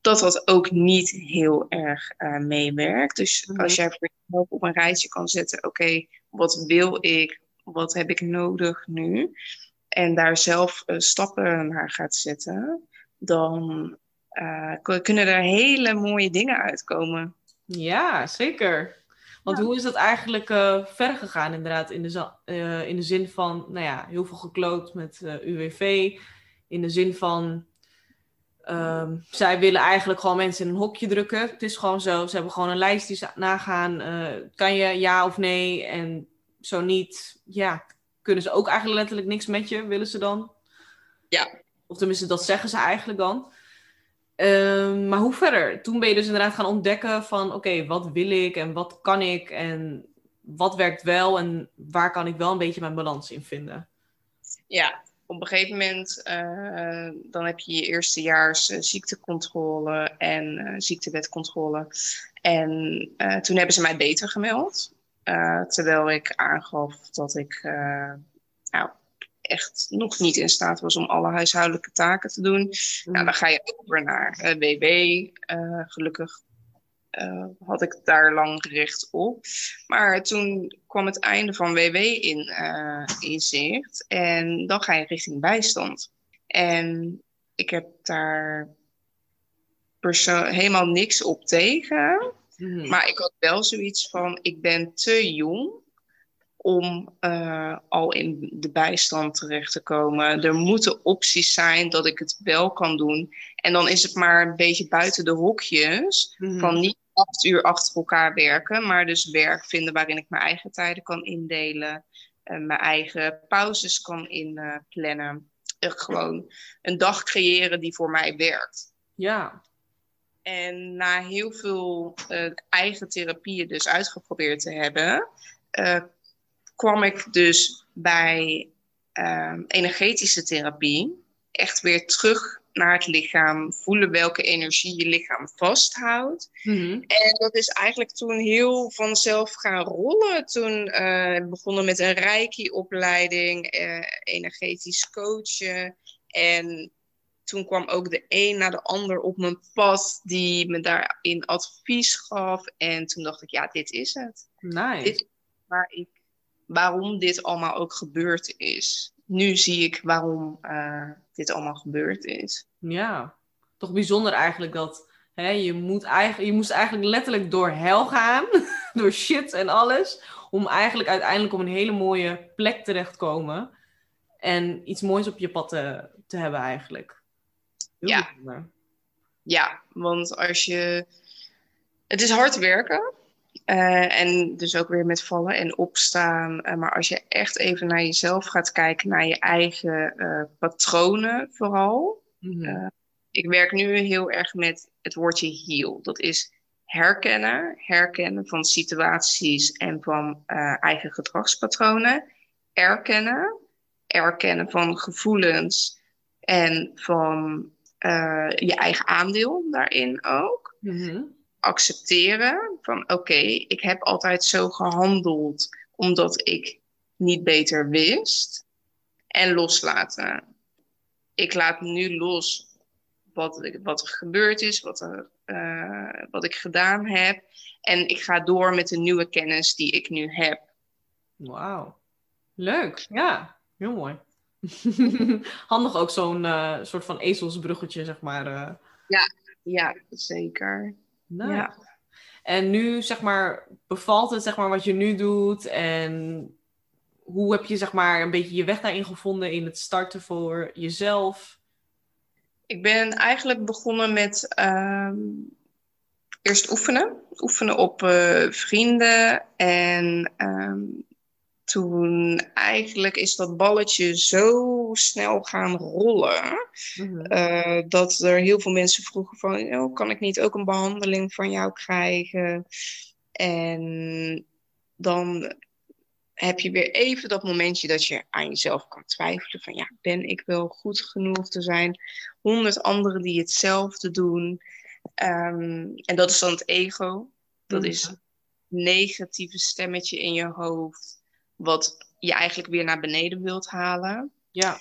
dat dat ook niet heel erg uh, meewerkt. Dus mhm. als jij voor jezelf op een rijtje kan zetten, oké, wat wil ik, wat heb ik nodig nu? En daar zelf uh, stappen naar gaat zetten, dan kunnen er hele mooie dingen uitkomen. Ja, zeker. Want hoe is dat eigenlijk verder gegaan, inderdaad, in de, in de zin van, nou ja, heel veel gekloot met eh, UWV. In de zin van, um, zij willen eigenlijk gewoon mensen in een hokje drukken. Het is gewoon zo, ze hebben gewoon een lijst die ze nagaan. kan je ja of nee? En zo niet, ja, kunnen ze ook eigenlijk letterlijk niks met je, willen ze dan? Ja. Of tenminste, dat zeggen ze eigenlijk dan. Ehm, maar hoe verder? Toen ben je dus inderdaad gaan ontdekken van oké, wat wil ik en wat kan ik en wat werkt wel en waar kan ik wel een beetje mijn balans in vinden? Ja, op een gegeven moment uh, dan heb je je eerstejaars uh, ziektecontrole en uh, ziektewetcontrole. En toen hebben ze mij beter gemeld. terwijl ik aangaf dat ik nou, echt nog niet in staat was om alle huishoudelijke taken te doen. Nou, mm. dan ga je over naar eh, WW. Eh, gelukkig uh, had ik daar lang gericht op. Maar toen kwam het einde van WW in, in zicht. En dan ga je richting bijstand. En ik heb daar helemaal niks op tegen. Mm. Maar ik had wel zoiets van: ik ben te jong om uh, al in de bijstand terecht te komen. Er moeten opties zijn dat ik het wel kan doen. En dan is het maar een beetje buiten de hokjes mm -hmm. van niet acht uur achter elkaar werken, maar dus werk vinden waarin ik mijn eigen tijden kan indelen, mijn eigen pauzes kan inplannen. Uh, gewoon een dag creëren die voor mij werkt. Ja. En na heel veel eigen therapieën dus uitgeprobeerd te hebben, eh, kwam ik dus bij ehm, energetische therapie echt weer terug naar het lichaam, voelen welke energie je lichaam vasthoudt. Mhm. En dat is eigenlijk toen heel vanzelf gaan rollen. Toen uh, begonnen met een reiki-opleiding, eh, energetisch coachen. En toen kwam ook de een na de ander op mijn pad die me daarin advies gaf. En toen dacht ik, ja, dit is het. Nice. Dit is waar ik, waarom dit allemaal ook gebeurd is. Nu zie ik waarom uh, dit allemaal gebeurd is. Ja, toch bijzonder eigenlijk dat hè, je, moet eigenlijk, je moest eigenlijk letterlijk door hel gaan, door shit en alles, om eigenlijk uiteindelijk op een hele mooie plek terechtkomen en iets moois op je pad te, te hebben eigenlijk. Heel ja. bijzonder. Ja, want als je. Het is hard werken. Uh, en dus ook weer met vallen en opstaan. Uh, maar als je echt even naar jezelf gaat kijken, naar je eigen uh, patronen vooral. Mhm. ik werk nu heel erg met het woordje heal. Dat is herkennen. Herkennen van situaties en van eigen gedragspatronen. Erkennen. Erkennen van gevoelens en van je eigen aandeel daarin ook Mhm. Accepteren van oké, ik heb altijd zo gehandeld omdat ik niet beter wist. En loslaten. Ik laat nu los wat, wat er gebeurd is, wat, er, uh, wat ik gedaan heb. En ik ga door met de nieuwe kennis die ik nu heb. Wauw. Leuk. Ja, heel mooi. Handig ook zo'n uh, soort van ezelsbruggetje, zeg maar. Uh... Ja, ja, zeker. Nice. Ja. En nu, zeg maar, bevalt het, zeg maar, wat je nu doet? En hoe heb je, zeg maar, een beetje je weg daarin gevonden in het starten voor jezelf? Ik ben eigenlijk begonnen met uh, eerst oefenen. Oefenen op uh, vrienden. En um, toen eigenlijk is dat balletje zo snel gaan rollen. Mhm. Uh, dat er heel veel mensen vroegen van, oh, kan ik niet ook een behandeling van jou krijgen? En dan heb je weer even dat momentje dat je aan jezelf kan twijfelen van, ja, ben ik wel goed genoeg? Er zijn honderd anderen die hetzelfde doen. Um, en dat is dan het ego. Dat Mhm. is een negatieve stemmetje in je hoofd wat je eigenlijk weer naar beneden wilt halen. Ja.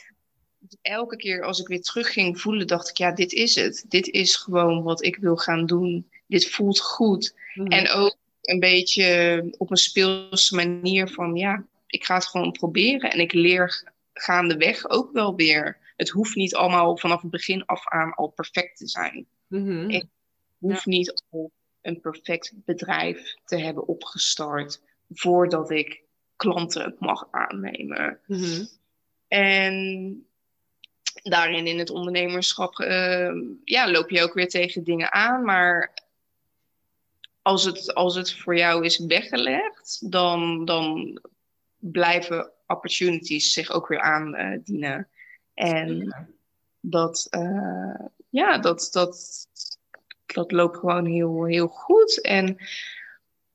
Elke keer als ik weer terug ging voelen, dacht ik, ja, dit is het. Dit is gewoon wat ik wil gaan doen. Dit voelt goed. Mhm. En ook een beetje op een speelse manier van, ja, ik ga het gewoon proberen. En ik leer gaandeweg ook wel weer. Het hoeft niet allemaal vanaf het begin af aan al perfect te zijn. Mhm. Ik hoef niet al een perfect bedrijf te hebben opgestart voordat ik klanten mag aannemen. Mhm. En daarin in het ondernemerschap uh, ja, loop je ook weer tegen dingen aan. Maar als het, als het voor jou is weggelegd, dan, dan blijven opportunities zich ook weer aandienen. en dat, uh, ja, dat, dat, dat loopt gewoon heel, heel goed. En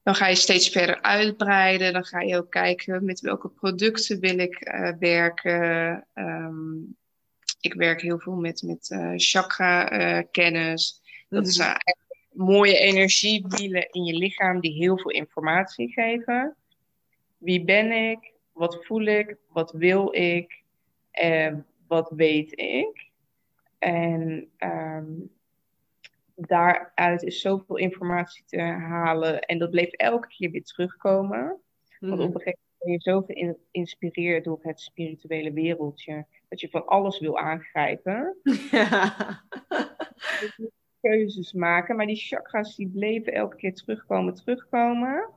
dan ga je steeds verder uitbreiden. Dan ga je ook kijken met welke producten wil ik uh, werken. Um, ik werk heel veel met, met uh, chakra-kennis. dat Mhm. is uh, mooie energiewielen in je lichaam die heel veel informatie geven. Wie ben ik? Wat voel ik? Wat wil ik? En wat weet ik? En um, daaruit is zoveel informatie te halen. En dat bleef elke keer weer terugkomen. Want op een gegeven moment ben je zo geïnspireerd door het spirituele wereldje. Dat je van alles wil aangrijpen. Ja. Keuzes maken. Maar die chakras die bleven elke keer terugkomen, terugkomen.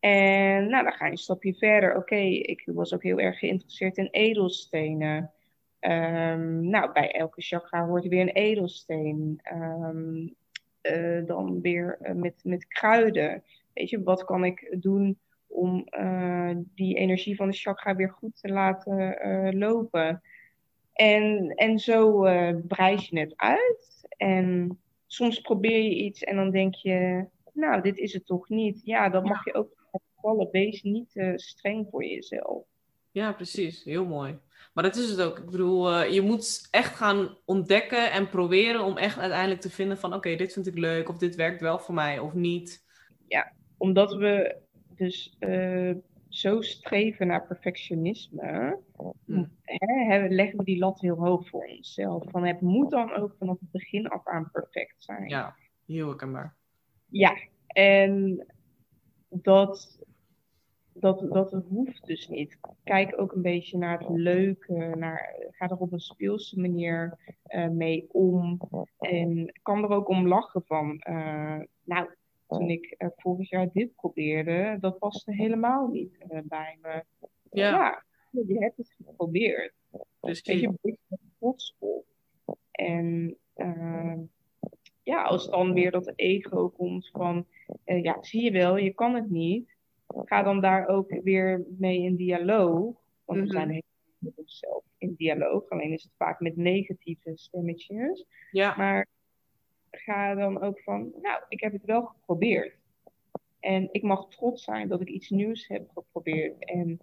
En nou, dan ga je een stapje verder. Oké, okay, ik was ook heel erg geïnteresseerd in edelstenen. Um, nou, bij elke chakra hoort weer een edelsteen. Um, uh, dan weer uh, met, met kruiden. Weet je, wat kan ik doen om uh, die energie van de chakra weer goed te laten lopen? En, en zo breid je het uit. En soms probeer je iets en dan denk je, nou, dit is het toch niet. Ja, dan mag je ook gevallen, wees niet te streng voor jezelf. Ja, precies. Heel mooi. Maar dat is het ook. Ik bedoel, uh, je moet echt gaan ontdekken en proberen om echt uiteindelijk te vinden van oké, dit vind ik leuk of dit werkt wel voor mij of niet. Ja, omdat we dus uh, zo streven naar perfectionisme, hm. hè, leggen we die lat heel hoog voor onszelf. Van het moet dan ook vanaf het begin af aan perfect zijn. Ja, heel herkenbaar. Ja, en dat, dat, dat hoeft dus niet. Kijk ook een beetje naar het leuke, naar, ga er op een speelse manier uh, mee om. En kan er ook om lachen van, uh, nou, toen ik uh, vorig jaar dit probeerde, dat paste helemaal niet bij me. Ja. ja. je hebt het geprobeerd. Dus je bent er trots op. En ja, als dan weer dat ego komt van, ja, zie je wel, je kan het niet ga dan daar ook weer mee in dialoog. Want we mhm. zijn met onszelf in dialoog. Alleen is het vaak met negatieve stemmetjes. Ja. Maar ga dan ook van, nou, ik heb het wel geprobeerd. En ik mag trots zijn dat ik iets nieuws heb geprobeerd. En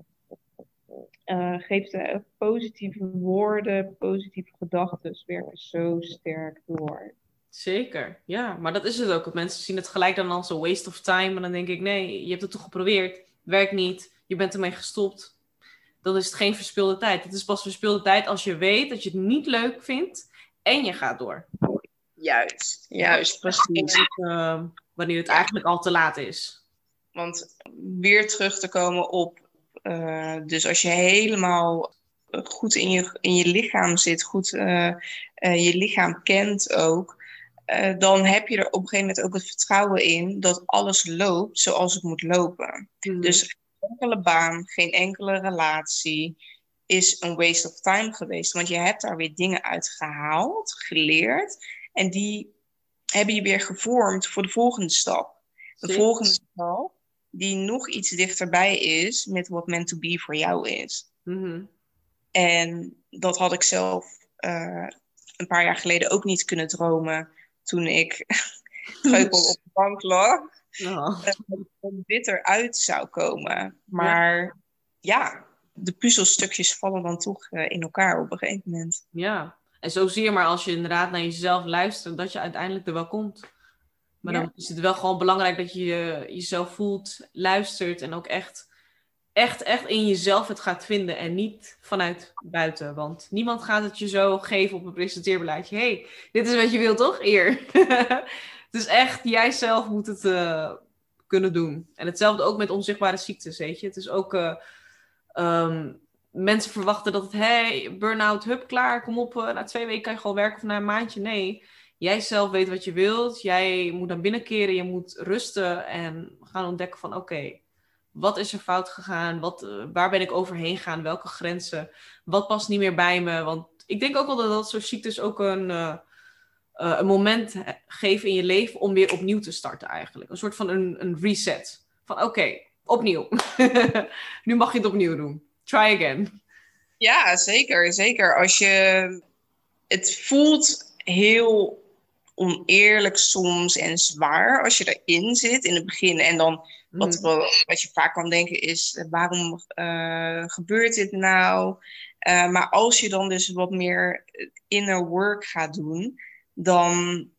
uh, geef de positieve woorden, positieve gedachten werken zo sterk door. Zeker, ja. Maar dat is het ook. Mensen zien het gelijk dan als een waste of time. Maar dan denk ik, nee, je hebt het toch geprobeerd. Werkt niet. Je bent ermee gestopt. Dan is het geen verspilde tijd. Het is pas verspilde tijd als je weet dat je het niet leuk vindt. En je gaat door. Juist, juist, precies. Uh, wanneer het eigenlijk al te laat is. Want weer terug te komen op... Uh, dus als je helemaal goed in je, in je lichaam zit, goed uh, je lichaam kent ook, uh, dan heb je er op een gegeven moment ook het vertrouwen in dat alles loopt zoals het moet lopen. Mm. Dus geen enkele baan, geen enkele relatie is een waste of time geweest. Want je hebt daar weer dingen uit gehaald, geleerd. En die hebben je weer gevormd voor de volgende stap. De volgende stap die nog iets dichterbij is met wat meant to be voor jou is. Mm-hmm. En dat had ik zelf uh, een paar jaar geleden ook niet kunnen dromen toen ik geupel op de bank lag. Oh. Dat dit eruit zou komen. Maar ja. de puzzelstukjes vallen dan toch eh, in elkaar op een gegeven moment. Ja, en zo zie je maar als je inderdaad naar jezelf luistert, dat je uiteindelijk er wel komt. Maar dan is het wel gewoon belangrijk dat je jezelf voelt, luistert en ook echt echt, echt in jezelf het gaat vinden en niet vanuit buiten. Want niemand gaat het je zo geven op een presenteerbeleidje. hey, dit is wat je wilt, toch? Eer. dus echt, jij zelf moet het uh, kunnen doen. En hetzelfde ook met onzichtbare ziektes, weet je. Het is ook... Uh, um, mensen verwachten dat het, hey, burn-out, hup, klaar, kom op. Uh, na twee weken kan je gewoon werken of na een maandje. Nee, jij zelf weet wat je wilt. Jij moet dan binnenkeren, je moet rusten en gaan ontdekken van, oké, wat is er fout gegaan? Wat, uh, waar ben ik overheen gegaan? Welke grenzen? Wat past niet meer bij me? Want ik denk ook wel dat dat soort ziektes ook een, uh, uh, een moment geven in je leven om weer opnieuw te starten eigenlijk. Een soort van een, een reset. Van oké, opnieuw. nu mag je het opnieuw doen. Try again. Ja, zeker. Zeker. Als je... Het voelt heel oneerlijk soms en zwaar als je erin zit in het begin. En dan wat, mhm. wat je vaak kan denken is, eh, waarom uh, gebeurt dit nou? Uh, maar als je dan dus wat meer inner work gaat doen, dan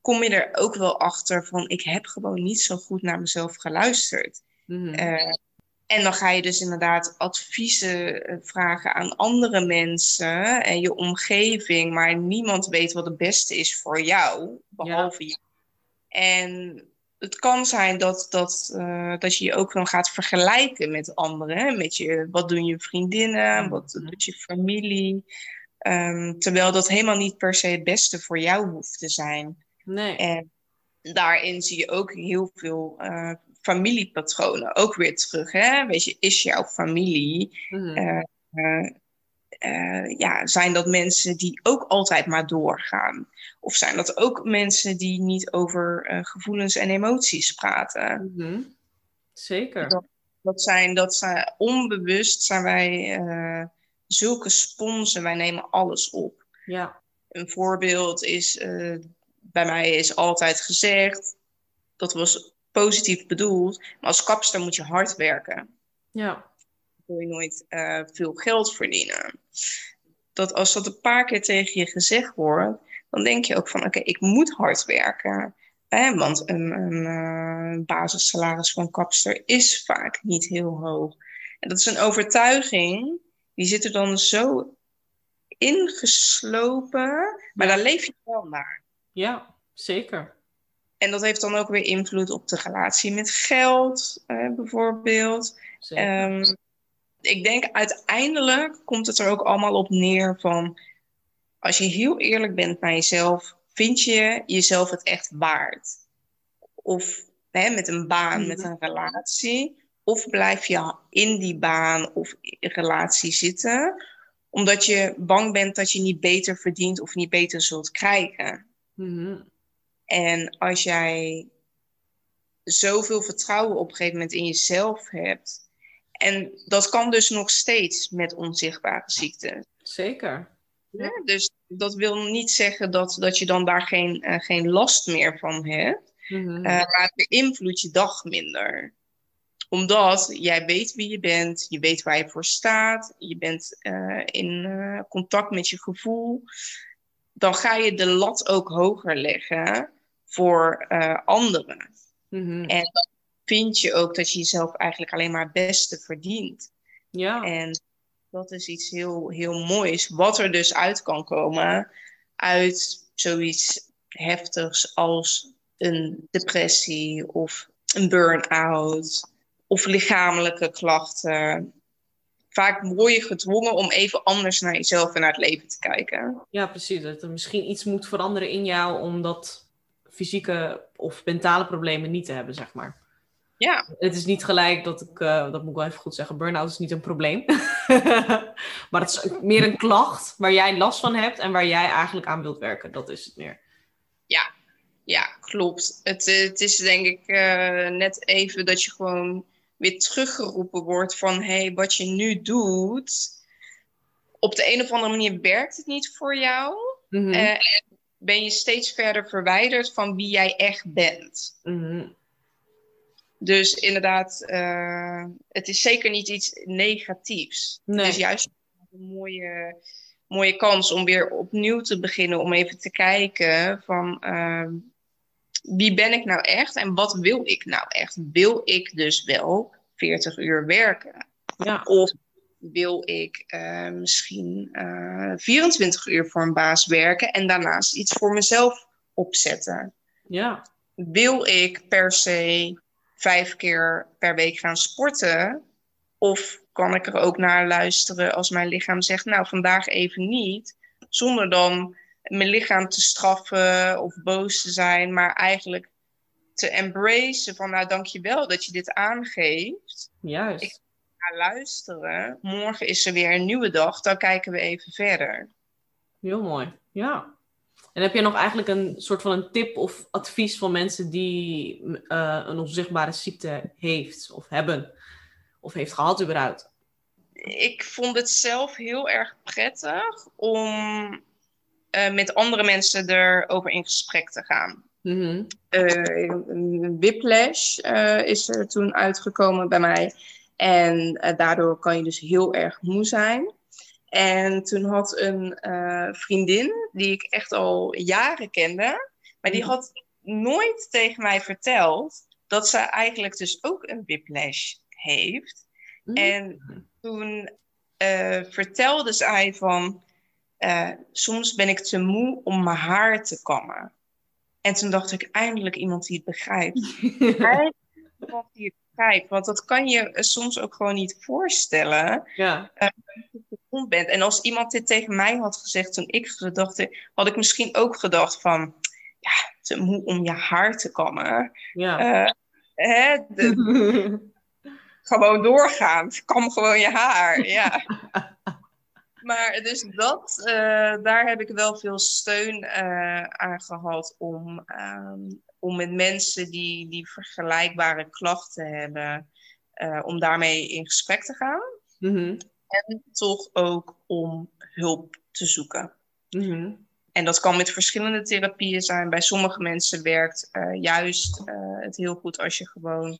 kom je er ook wel achter van, ik heb gewoon niet zo goed naar mezelf geluisterd. Mm en dan ga je dus inderdaad adviezen vragen aan andere mensen en je omgeving, maar niemand weet wat het beste is voor jou, behalve ja. je. En het kan zijn dat, dat, uh, dat je je ook dan gaat vergelijken met anderen. Met je, wat doen je vriendinnen, wat doet je familie. Um, terwijl dat helemaal niet per se het beste voor jou hoeft te zijn. Nee. En daarin zie je ook heel veel uh, familiepatronen ook weer terug. Hè? Weet je, is jouw familie mm. uh, uh, ja, zijn dat mensen die ook altijd maar doorgaan? Of zijn dat ook mensen die niet over uh, gevoelens en emoties praten? Mm -hmm. Zeker. Dat, dat, zijn, dat zijn onbewust zijn wij uh, zulke sponsen, wij nemen alles op. Ja. Een voorbeeld is, bij mij is altijd gezegd, dat was positief bedoeld. Maar als kapster moet je hard werken. Ja. Wil je nooit eh, veel geld verdienen. Dat als dat een paar keer tegen je gezegd wordt, dan denk je ook van oké, ik moet hard werken. Hè? Want een, een uh, basissalaris van kapster is vaak niet heel hoog. En dat is een overtuiging, die zit er dan zo ingeslopen, maar daar leef je wel naar. Ja, zeker. En dat heeft dan ook weer invloed op de relatie met geld, bijvoorbeeld. Um, ik denk uiteindelijk komt het er ook allemaal op neer van... als je heel eerlijk bent naar jezelf, vind je jezelf het echt waard? Of hè, met een baan, met een relatie... Of blijf je in die baan of relatie zitten, omdat je bang bent dat je niet beter verdient of niet beter zult krijgen. Mm En als jij zoveel vertrouwen op een gegeven moment in jezelf hebt, en dat kan dus nog steeds met onzichtbare ziekten. Zeker. Ja, dus dat wil niet zeggen dat, dat je dan daar geen, uh, geen last meer van hebt. Mm -hmm. uh, maar het beïnvloedt je dag minder omdat jij weet wie je bent, je weet waar je voor staat, je bent uh, in contact met je gevoel. Dan ga je de lat ook hoger leggen voor anderen. Mm -hmm. En vind je ook dat je jezelf eigenlijk alleen maar het beste verdient. Ja. En dat is iets heel, heel moois, wat er dus uit kan komen uit zoiets heftigs als een depressie of een burn-out of lichamelijke klachten. Vaak word je gedwongen om even anders naar jezelf en naar het leven te kijken. Ja, precies. Dat er misschien iets moet veranderen in jou om dat fysieke of mentale problemen niet te hebben, zeg maar. Ja. Het is niet gelijk dat ik, uh, dat moet ik wel even goed zeggen, burn-out is niet een probleem. maar het is meer een klacht waar jij last van hebt en waar jij eigenlijk aan wilt werken. Dat is het meer. Ja, ja klopt. Het, het is denk ik uh, net even dat je gewoon weer teruggeroepen wordt van hé, hey, wat je nu doet, op de een of andere manier werkt het niet voor jou. Mm -hmm. uh, en ben je steeds verder verwijderd van wie jij echt bent. Mm -hmm. Dus inderdaad, uh, het is zeker niet iets negatiefs. Nee. Het is juist een mooie, mooie kans om weer opnieuw te beginnen, om even te kijken van uh, wie ben ik nou echt en wat wil ik nou echt? Wil ik dus wel 40 uur werken? Ja. Of wil ik uh, misschien uh, 24 uur voor een baas werken en daarnaast iets voor mezelf opzetten? Ja. Wil ik per se vijf keer per week gaan sporten? Of kan ik er ook naar luisteren als mijn lichaam zegt, nou vandaag even niet, zonder dan mijn lichaam te straffen of boos te zijn, maar eigenlijk te embracen van, nou dankjewel dat je dit aangeeft. Juist. Ik ga luisteren. Morgen is er weer een nieuwe dag, dan kijken we even verder. Heel mooi, ja. En heb je nog eigenlijk een soort van een tip of advies van mensen die uh, een onzichtbare ziekte heeft of hebben? Of heeft gehad überhaupt? Ik vond het zelf heel erg prettig om uh, met andere mensen erover in gesprek te gaan. Mm -hmm. uh, whiplash is er toen uitgekomen bij mij. En daardoor kan je dus heel erg moe zijn. En toen had een uh, vriendin, die ik echt al jaren kende, maar die had nooit tegen mij verteld dat ze eigenlijk dus ook een whiplash heeft. Mm. En toen uh, vertelde zij van, uh, soms ben ik te moe om mijn haar te kammen. En toen dacht ik, eindelijk iemand die het begrijpt. iemand die het begrijpt, want dat kan je soms ook gewoon niet voorstellen. Ja bent. En als iemand dit tegen mij had gezegd toen ik gedacht had ik misschien ook gedacht van, ja, te moe om je haar te kammen. Ja. Uh, hè, de, gewoon doorgaan. Kam gewoon je haar, ja. maar dus dat, uh, daar heb ik wel veel steun uh, aan gehad om, um, om met mensen die, die vergelijkbare klachten hebben, om daarmee in gesprek te gaan. Mm -hmm. En toch ook om hulp te zoeken. Mm -hmm. en dat kan met verschillende therapieën zijn. Bij sommige mensen werkt juist het heel goed als je gewoon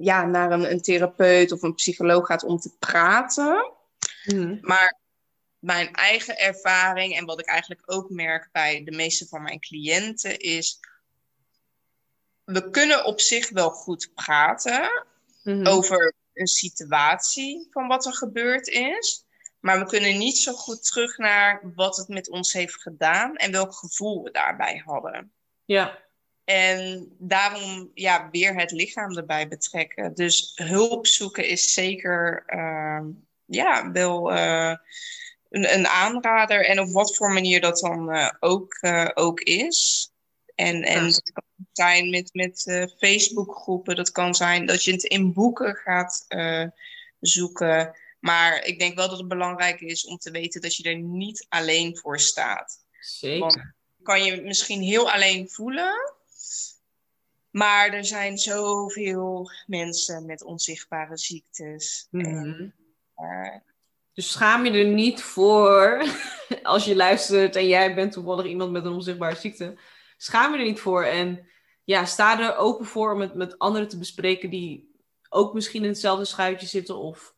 ja, naar een, een, therapeut of een psycholoog gaat om te praten. Mhm. Maar mijn eigen ervaring en wat ik eigenlijk ook merk bij de meeste van mijn cliënten is. We kunnen op zich wel goed praten mhm. over een situatie van wat er gebeurd is. Maar we kunnen niet zo goed terug naar wat het met ons heeft gedaan en welk gevoel we daarbij hadden. Ja. En daarom ja, weer het lichaam erbij betrekken. Dus hulp zoeken is zeker uh, ja, wel uh, een, een, aanrader. En op wat voor manier dat dan uh, ook, ook is. En, en dat kan zijn met, met Facebookgroepen. Dat kan zijn dat je het in boeken gaat zoeken. Maar ik denk wel dat het belangrijk is om te weten dat je er niet alleen voor staat. Zeker. Want kan je misschien heel alleen voelen. Maar er zijn zoveel mensen met onzichtbare ziektes. Mhm. Dus schaam je er niet voor als je luistert en jij bent toevallig iemand met een onzichtbare ziekte. Schaam je er niet voor en ja, sta er open voor om het met anderen te bespreken die ook misschien in hetzelfde schuitje zitten. Of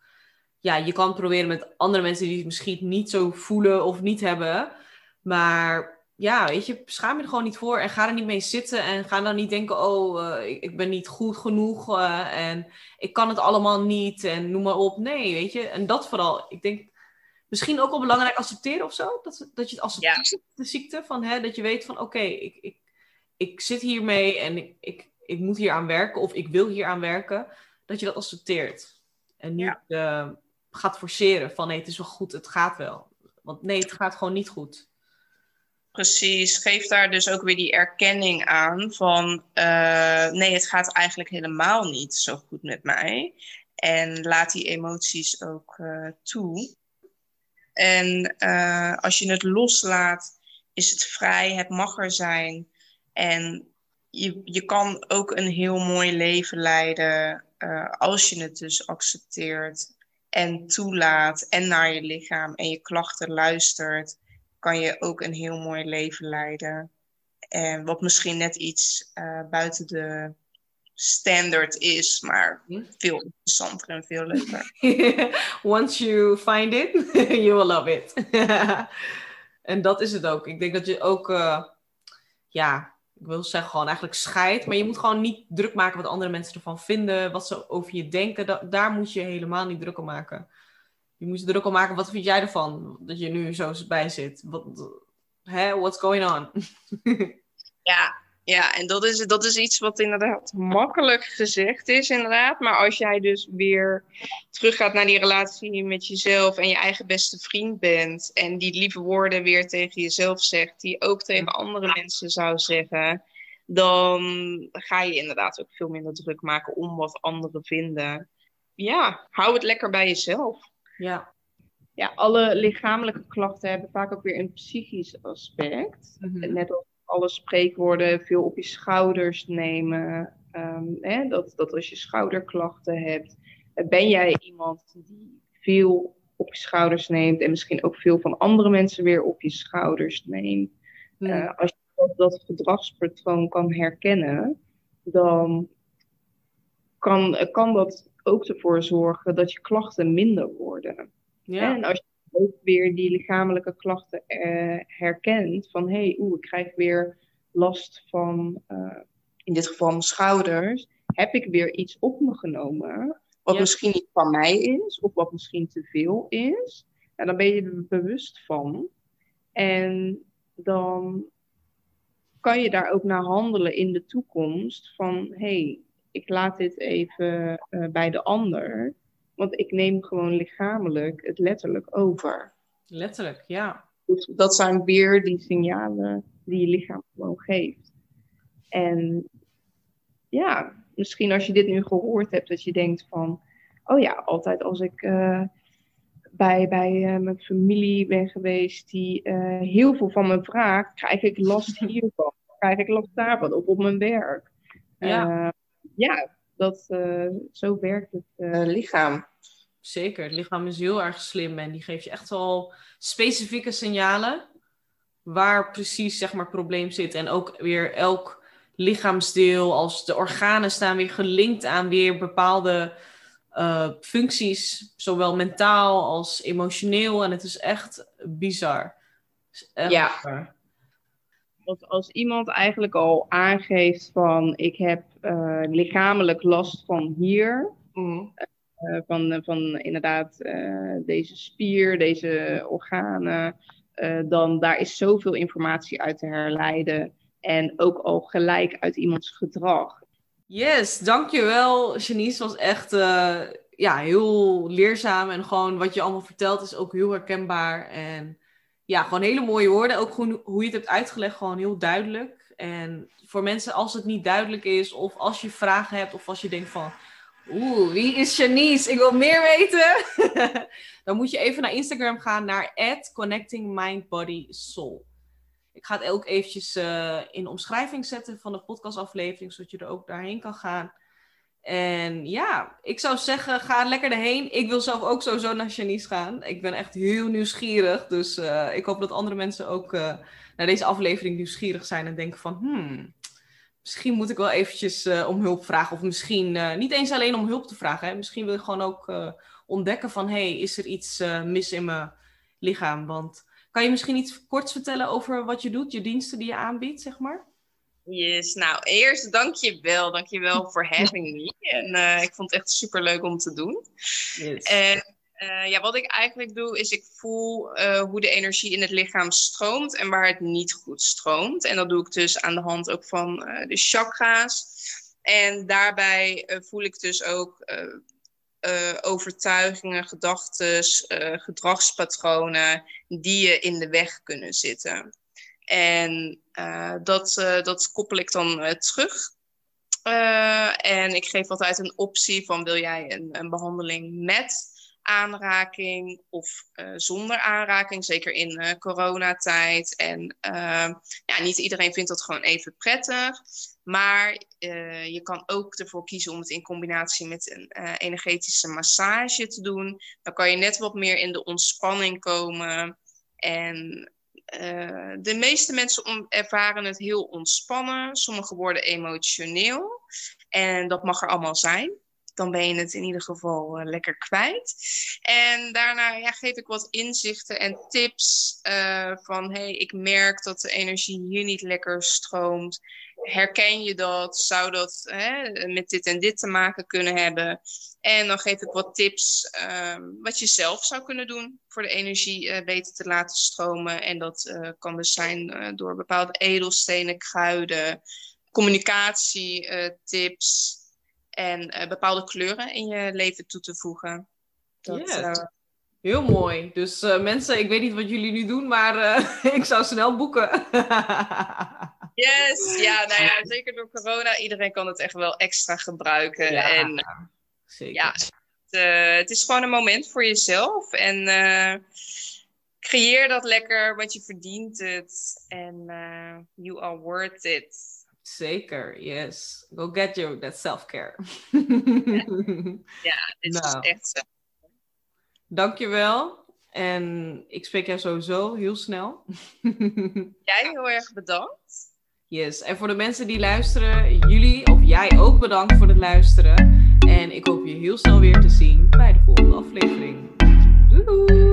ja, je kan proberen met andere mensen die het misschien niet zo voelen of niet hebben. Maar ja, weet je, schaam je er gewoon niet voor en ga er niet mee zitten en ga dan niet denken, oh, uh, ik, ben niet goed genoeg uh, en ik kan het allemaal niet en noem maar op. Nee, weet je, en dat vooral. Ik denk misschien ook wel belangrijk accepteren of zo, dat, dat je het accepteert, de ziekte, van, hè, dat je weet van, oké, ik, ik, ik zit hiermee en ik, ik, ik moet hier aan werken of ik wil hier aan werken, dat je dat accepteert. En niet uh, gaat forceren van, nee, het is wel goed, het gaat wel. Want nee, het gaat gewoon niet goed. Precies, geef daar dus ook weer die erkenning aan van uh, nee, het gaat eigenlijk helemaal niet zo goed met mij. En laat die emoties ook uh, toe. En uh, als je het loslaat, is het vrij, het mag er zijn. En je, je kan ook een heel mooi leven leiden als je het dus accepteert en toelaat en naar je lichaam en je klachten luistert kan je ook een heel mooi leven leiden. En wat misschien net iets uh, buiten de standaard is, maar hm? veel interessanter en veel leuker. Once you find it, you will love it. en dat is het ook. Ik denk dat je ook, uh, ja, ik wil zeggen gewoon eigenlijk scheidt, maar je moet gewoon niet druk maken wat andere mensen ervan vinden, wat ze over je denken. daar moet je helemaal niet druk om maken je moet je druk om maken. Wat vind jij ervan? Dat je nu zo bij zit. Wat, hè? What's going on? ja, ja, en dat is, dat is iets wat inderdaad makkelijk gezegd is, inderdaad. Maar als jij dus weer teruggaat naar die relatie met jezelf en je eigen beste vriend bent. En die lieve woorden weer tegen jezelf zegt, die ook tegen andere mensen zou zeggen. Dan ga je inderdaad ook veel minder druk maken om wat anderen vinden. Ja, hou het lekker bij jezelf. Ja. Ja, alle lichamelijke klachten hebben vaak ook weer een psychisch aspect. Mhm. Net als alle spreekwoorden veel op je schouders nemen. Ehm, hè, dat, dat als je schouderklachten hebt, eh, ben jij iemand die veel op je schouders neemt en misschien ook veel van andere mensen weer op je schouders neemt. Uh, als je dat, dat gedragspatroon kan herkennen, dan kan, kan dat ook ervoor zorgen dat je klachten minder worden. Ja. En als je ook weer die lichamelijke klachten uh, herkent, van hé, hey, oeh, ik krijg weer last van, uh, in dit geval mijn schouders, heb ik weer iets op me genomen, wat misschien niet van mij is, of wat misschien te veel is. En dan ben je er bewust van. En dan kan je daar ook naar handelen in de toekomst van hé, hey, ik laat dit even uh, bij de ander. Want ik neem gewoon lichamelijk het letterlijk over. Letterlijk, ja. Dus dat zijn weer die signalen die je lichaam gewoon geeft. En ja, misschien als je dit nu gehoord hebt, dat je denkt van, oh ja, altijd als ik uh, bij, bij uh, mijn familie ben geweest die heel veel van me vraagt, krijg ik last hiervan, krijg ik last daarvan, of op mijn werk. Ja ja, dat, uh, zo werkt het uh, lichaam. Zeker, het lichaam is heel erg slim en die geeft je echt wel specifieke signalen. waar precies zeg maar, het probleem zit. En ook weer elk lichaamsdeel, als de organen staan weer gelinkt aan weer bepaalde uh, functies, zowel mentaal als emotioneel. En het is echt bizar. echt ja. Bizar. Als, als iemand eigenlijk al aangeeft van ik heb uh, lichamelijk last van hier, mm. uh, van, van inderdaad deze spier, deze organen, dan daar is zoveel informatie uit te herleiden. En ook al gelijk uit iemands gedrag. Yes, dankjewel Janice. was echt ja, heel leerzaam. En gewoon wat je allemaal vertelt is ook heel herkenbaar. En ja, gewoon hele mooie woorden. Ook gewoon hoe je het hebt uitgelegd, gewoon heel duidelijk. En voor mensen, als het niet duidelijk is, of als je vragen hebt, of als je denkt van... Oeh, wie is Janice? Ik wil meer weten. dan moet je even naar Instagram gaan, naar Connecting Mind, Body, Soul. Ik ga het ook eventjes uh, in de omschrijving zetten van de podcastaflevering, zodat je er ook daarheen kan gaan. En ja, ik zou zeggen, ga lekker erheen. Ik wil zelf ook sowieso naar Janice gaan. Ik ben echt heel nieuwsgierig. Dus uh, ik hoop dat andere mensen ook uh, naar deze aflevering nieuwsgierig zijn en denken van... Hmm, misschien moet ik wel eventjes om hulp vragen. Of misschien niet eens alleen om hulp te vragen. Hè. Misschien wil je gewoon ook ontdekken van... hey, is er iets mis in mijn lichaam? Want kan je misschien iets kort vertellen over wat je doet, je diensten die je aanbiedt, zeg maar? Yes, nou eerst dank je wel. Dank je wel voor having me. En uh, ik vond het echt super leuk om te doen. Yes. En uh, ja, wat ik eigenlijk doe, is ik voel uh, hoe de energie in het lichaam stroomt en waar het niet goed stroomt. En dat doe ik dus aan de hand ook van de chakra's. En daarbij voel ik dus ook overtuigingen, gedachten, gedragspatronen die je in de weg kunnen zitten. En uh, dat, dat koppel ik dan terug. en ik geef altijd een optie van wil jij een, een behandeling met aanraking of zonder aanraking, zeker in coronatijd. En ja, niet iedereen vindt dat gewoon even prettig. Maar je kan ook ervoor kiezen om het in combinatie met een energetische massage te doen. Dan kan je net wat meer in de ontspanning komen. En de meeste mensen ervaren het heel ontspannen. Sommigen worden emotioneel. En dat mag er allemaal zijn dan ben je het in ieder geval uh, lekker kwijt. En daarna ja, geef ik wat inzichten en tips uh, van hey, ik merk dat de energie hier niet lekker stroomt. Herken je dat? Zou dat hè, met dit en dit te maken kunnen hebben? En dan geef ik wat tips uh, wat je zelf zou kunnen doen voor de energie uh, beter te laten stromen. En dat kan dus zijn door bepaalde edelstenen, kruiden, communicatietips en bepaalde kleuren in je leven toe te voegen. Dat, yes. Heel mooi. Dus mensen, ik weet niet wat jullie nu doen, maar ik zou snel boeken. yes, ja, nou ja, zeker door corona. Iedereen kan het echt wel extra gebruiken. Ja, en zeker. ja, het, het, is gewoon een moment voor jezelf. En creëer dat lekker, want je verdient het. En you are worth it. Zeker, yes. Go get your that self-care. ja, dit nou, is echt zo. Dankjewel. En ik spreek jou sowieso heel snel. jij heel erg bedankt. Yes, en voor de mensen die luisteren, jullie of jij ook bedankt voor het luisteren. En ik hoop je heel snel weer te zien bij de volgende aflevering. Doei doei!